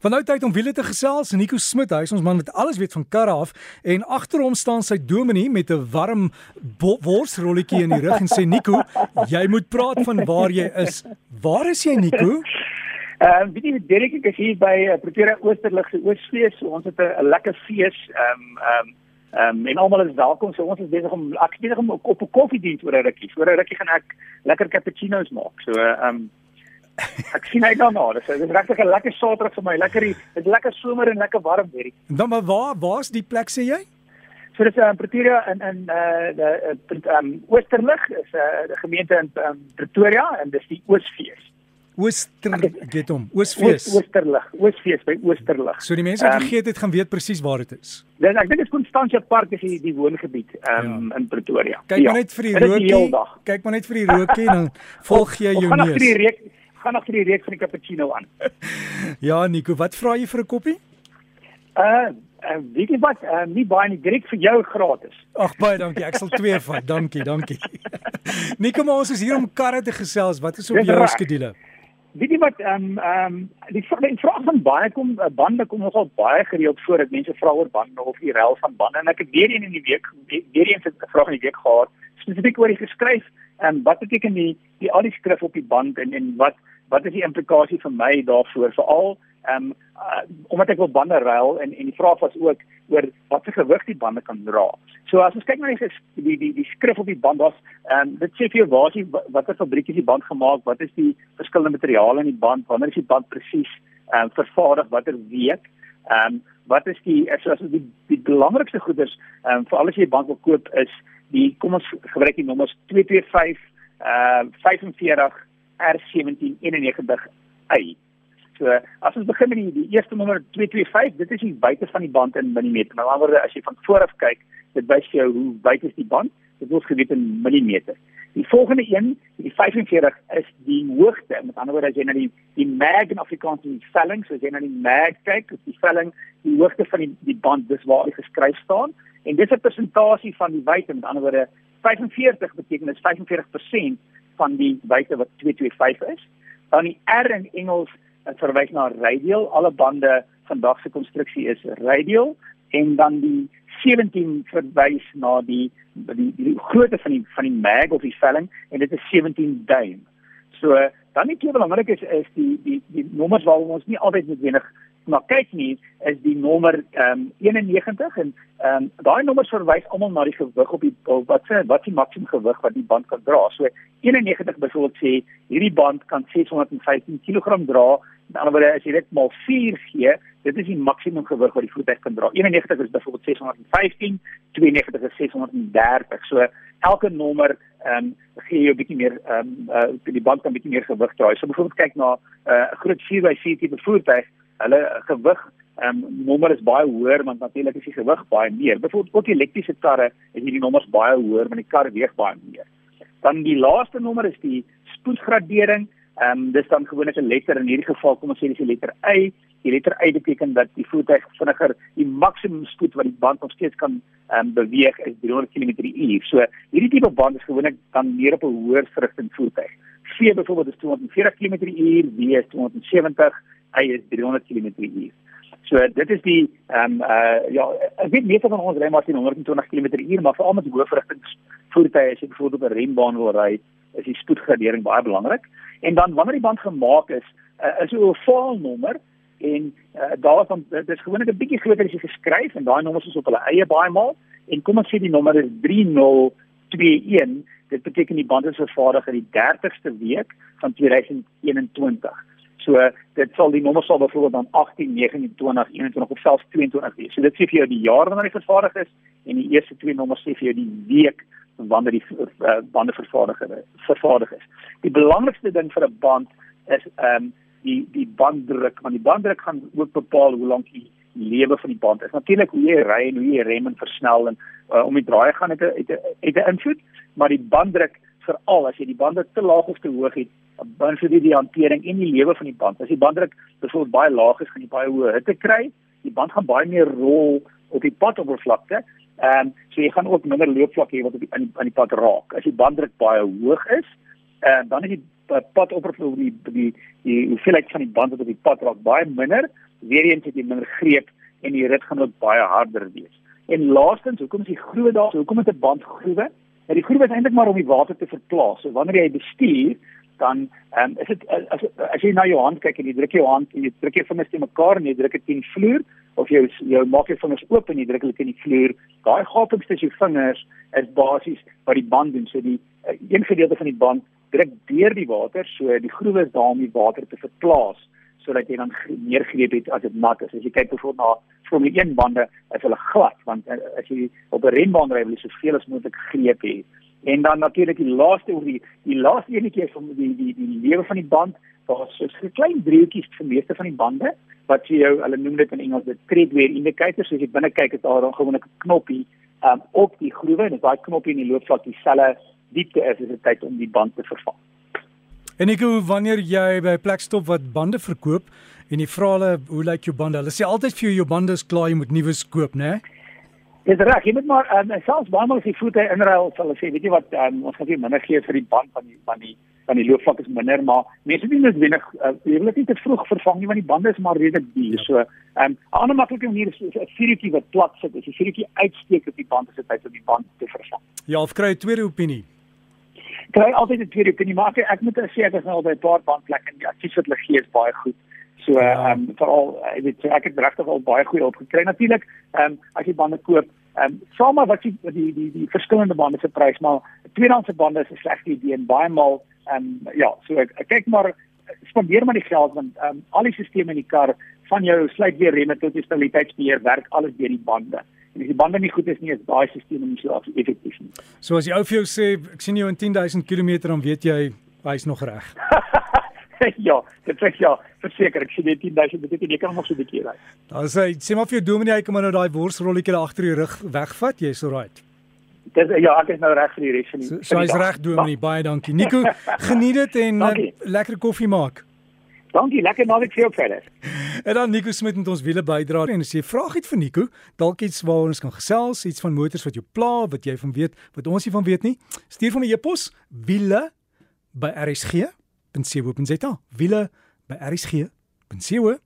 Van nou tyd om wiele te gesels, Nico Smit, hy is ons man wat alles weet van karre af en agter hom staan sy dominee met 'n warm worsrolletjie in die rug en sê Nico, jy moet praat van waar jy is. Waar is jy Nico? Ehm uh, weet jy Derek ek is hier by uh, Pretoria Oosterlig se Oosfees. So ons het 'n lekker fees. Ehm um, ehm um, Ehm um, en almal is welkom. So ons is besig om ek besig om op 'n koffiediens oor 'n rukkie. So 'n rukkie gaan ek lekker cappuccino's maak. So ehm um, ek sien uit daarna. Dis dis regtig 'n lekker Saterdag vir my. Lekker. Dit lekker somer en lekker warm hierdie. Dan maar waar waar's die plek sê jy? So dis 'n uh, Pretoria in in uh die ehm um, Oosterlig is 'n uh, die gemeente in um, Pretoria en dis die Oosfees. Ooster get hom. Oosfees. Oosterlig. Oosfees by Oosterlig. So die mense wat um, vergeet het gaan weet presies waar dit is. Dis ek dink dit is Constantia Park is die, die woongebied um, ja. in Pretoria. Kyk ja. maar net vir die rookie. Kyk maar net vir die rookie dan volg jy jou neus. Gaan agter die reek gaan agter die reek van die cappuccino aan. ja, Nico, wat vra jy vir 'n koppie? Uh Uh, weet jy wat, uh, nie baie nie, direk vir jou gratis. Ag baie dankie, ek sal twee vat. Dankie, dankie. Nico, maar ons is hier om karre te gesels. Wat is op jou skedule? Weet jy wat ehm um, ehm um, die vraag vraag van baie kom uh, bande kom nogal baie gereeld voor dat mense vra oor bande of die rel van bande en ek het weer een in die week weer eens 'n vraag in die week gehad spesifiek oor die geskryf en um, wat beteken die die al die skrif op die band en en wat wat is die implikasie vir my daarvoor? Veral ehm um, uh, omdat ek wil bande ruil en en die vraag was ook oor wat se gewig die bande kan dra. So as ons kyk na die die die, die skrif op die band was ehm um, dit sê vir jou waar is die watter fabriek is die band gemaak, wat is die verskillende materiale in die band, wanneer is die band presies ehm um, vervaardig, watter week? Ehm um, wat is die as as die die belangrikste goeders ehm um, vir alles jy band wil koop is die kom ons gebruik die nommers 225 ehm uh, 45 R1791i. So as ons begin met die, die eerste nommer 225, dit is die buite van die band in millimeter. Met ander woorde, as jy van voor af kyk, dit wys jou hoe wyd is die band. Dit word geweet in millimeter. Die volgende een, die 45 is die hoogte. Met ander woorde, as jy na die die mag in Afrikaans die velling, so as jy na die mag kyk, is die velling die hoogte van die die band, dis waar dit geskryf staan. En dis 'n persentasie van die wyte. Met ander woorde, 45 beteken dit 45% van die wyte wat 225 is. Dan die R in Engels verwys na radial. Alle bande vandag se konstruksie is radial en dan die 17 verwys na die die, die grootte van die van die mag of die velling en dit is 17 duim. So dan net belangrik is is die die die nommers waar ons nie altyd noodwendig maar kyk nie is die nommer ehm um, 91 en ehm um, daai nommers verwys almal na die gewig op die wat se wat die maksimum gewig wat die band kan dra. So 91 byvoorbeeld sê hierdie band kan 615 kg dra. Met ander woorde as jy dit maal 4 gee, dit is die maksimum gewig wat die voertuig kan dra. 91 is byvoorbeeld 615, 92 is 630. So elke nommer ehm um, gee jou 'n bietjie meer ehm um, uh, die band kan bietjie meer gewig dra. So byvoorbeeld kyk na eh, 'n uh, groot 4x4 tipe voertuig hulle gewig ehm um, nommer is baie hoër want natuurlik is die gewig baie meer. Byvoorbeeld ook elektriese karre is hierdie nommers baie hoër want die kar weeg baie meer. Dan die laaste nommer is die spoedgradering. Ehm um, dis dan gewoonlik 'n letter in hierdie geval kom ons sê dis die letter Y. Die letter Y beteken dat die voertuig vinniger die maksimum spoed wat die band nog steeds kan ehm um, beweeg is 300 km/h. So hierdie tipe band is gewoonlik dan meer op 'n hoër verrigting voertuig. V byvoorbeeld is 240 km/h, W is 270 hy is 300 km/h. So dit is die ehm um, uh ja, ek weet meeste van ons ry maar teen 120 km/h, maar veral met hoëverrigtings voertuie as jy byvoorbeeld op 'n renbaan wil ry, is die spoedgradering baie belangrik. En dan wanneer die band gemaak is, uh, is 'n ovaal nommer en uh, daarvan dit is gewoonlik 'n bietjie groter as jy geskryf en daai nommers is op hulle eie baie maal en kom ons sê die nommer is 3021 dit beteken die band is vervaardig in die 30ste week van 2021 So dit sal die nommer sal byvoorbeeld dan 18, 29, 21 of selfs 22 wees. So dit sê vir jou die jaar wanneer hy vervaardig is en die eerste twee nommers sê vir jou die week wanneer die uh, bande vervaardig vervaardig is. Die belangrikste ding vir 'n band is ehm um, die die banddruk, want die banddruk gaan ook bepaal hoe lank die lewe van die band is. Natuurlik hoe jy ry en hoe jy rem en versnel en uh, om die draai gaan het 'n het 'n invloed, maar die banddruk veral as jy die bande te laag of te hoog het, dan vir die, hantering en die lewe van die band. As die banddruk byvoorbeeld baie laag is, gaan jy baie hoë hitte kry. Die band gaan baie meer rol op die padoppervlakte. Ehm um, so jy gaan ook minder loopvlak hê wat op die aan die, aan die pad raak. As die banddruk baie hoog is, ehm uh, dan is die padoppervlakte die die die hoeveelheid van die band wat op die pad raak baie minder weer eens het jy minder greep en die rit gaan ook baie harder wees. En laastens, hoekom is die groewe daar? Hoekom het 'n band groewe? Nou die groewe is eintlik maar om die water te verplaas. So wanneer jy bestuur, dan um, is dit as as jy na jou hand kyk en jy druk jou hand en jy druk jou vingers te mekaar en jy druk dit teen vloer of jy jou maak jou vingers oop en jy druk hulle teen die vloer, daai gapings tussen jou vingers is basies wat die band doen. So die uh, een gedeelte van die band druk deur die water, so die groewe is daar om die water te verplaas sodat jy dan meer greep het as dit nat is. As jy kyk byvoorbeeld na Formule 1 bande, is hulle glad want uh, as jy op 'n renbaan ry, wil jy soveel as moontlik greep hê. En dan natuurlik die laaste oor die die laaste enetjie van die die die, die lewe van die band, daar's so 'n klein driehoekies vir meeste van die bande wat jy jou hulle noem dit in Engels die treadwear indicator, so as jy binne kyk is daar dan gewoonlik 'n knoppie um, op die groewe en as daai knoppie in die loopvlak dieselfde diepte is, is dit tyd om die band te vervang. En ek hoe wanneer jy by 'n plek stop wat bande verkoop en jy vra hulle hoe lyk jou bande? Hulle sê altyd vir jou jou bande is klaar, jy moet nuwe koop, né? Dis reg, jy moet maar um, selfs baie maal as jy voete inruil, sal hulle sê, weet jy wat, um, ons gaan nie minder gee vir die band van die van die van die loopvlak is minder, maar mense doen dit wenig uh, jy wil dit nie te vroeg vervang nie want die bande is maar redelik duur. Ja. So, ehm um, 'n ander maklike manier is 'n vuurtjie wat plat sit. As jy vuurtjie uitsteek op die band, is dit tyd om die band te vervang. Ja, of kry 'n tweede opinie kry altyd 'n tweede opinie maar ek moet sê ek is nou by 'n paar bandplekke en die advies wat hulle gee is baie goed. So ja. ehm um, veral ek weet ek het regtig al baie goed opgekry. Natuurlik ehm um, as jy bande koop, ehm um, sommer wat jy die die die, die verskillende bande se prys, maar tweedehandse bande is 'n slegte idee en baie maal ehm um, ja, so ek, ek kyk maar spandeer maar die geld want ehm um, al die stelsels in die kar van jou sluit weer remme tot die stabiliteitsbeheer werk alles deur die bande. En as die bande nie goed is nie, is daai stelsel nie so effektief nie. So as die ou vir jou sê ek sien jou in 10000 km dan weet jy hy's nog reg. ja, dit sê ja, verseker ek sien jy 10000 beteken jy kan nog so 'n bietjie ry. Dan sê sê maar vir jou dominee hy kom nou daai worsrolletjie daar agter die rug wegvat, jy's alright. Dis ja, ek is nou reg vir die res van die. So, so hy's reg dominee, baie dankie. Nico, geniet dit en uh, lekker koffie maak. Dankie, lekker naweek vir jou verder. En dan Nico Smit met ons wiele bydra en as jy 'n vraag het vir Nico, dalk iets waaroor ons kan gesels, iets van motors wat jou pla, wat jy van weet, wat ons nie van weet nie, stuur van 'n e-pos wiele by rsg.co.za. wiele by rsg.co.za.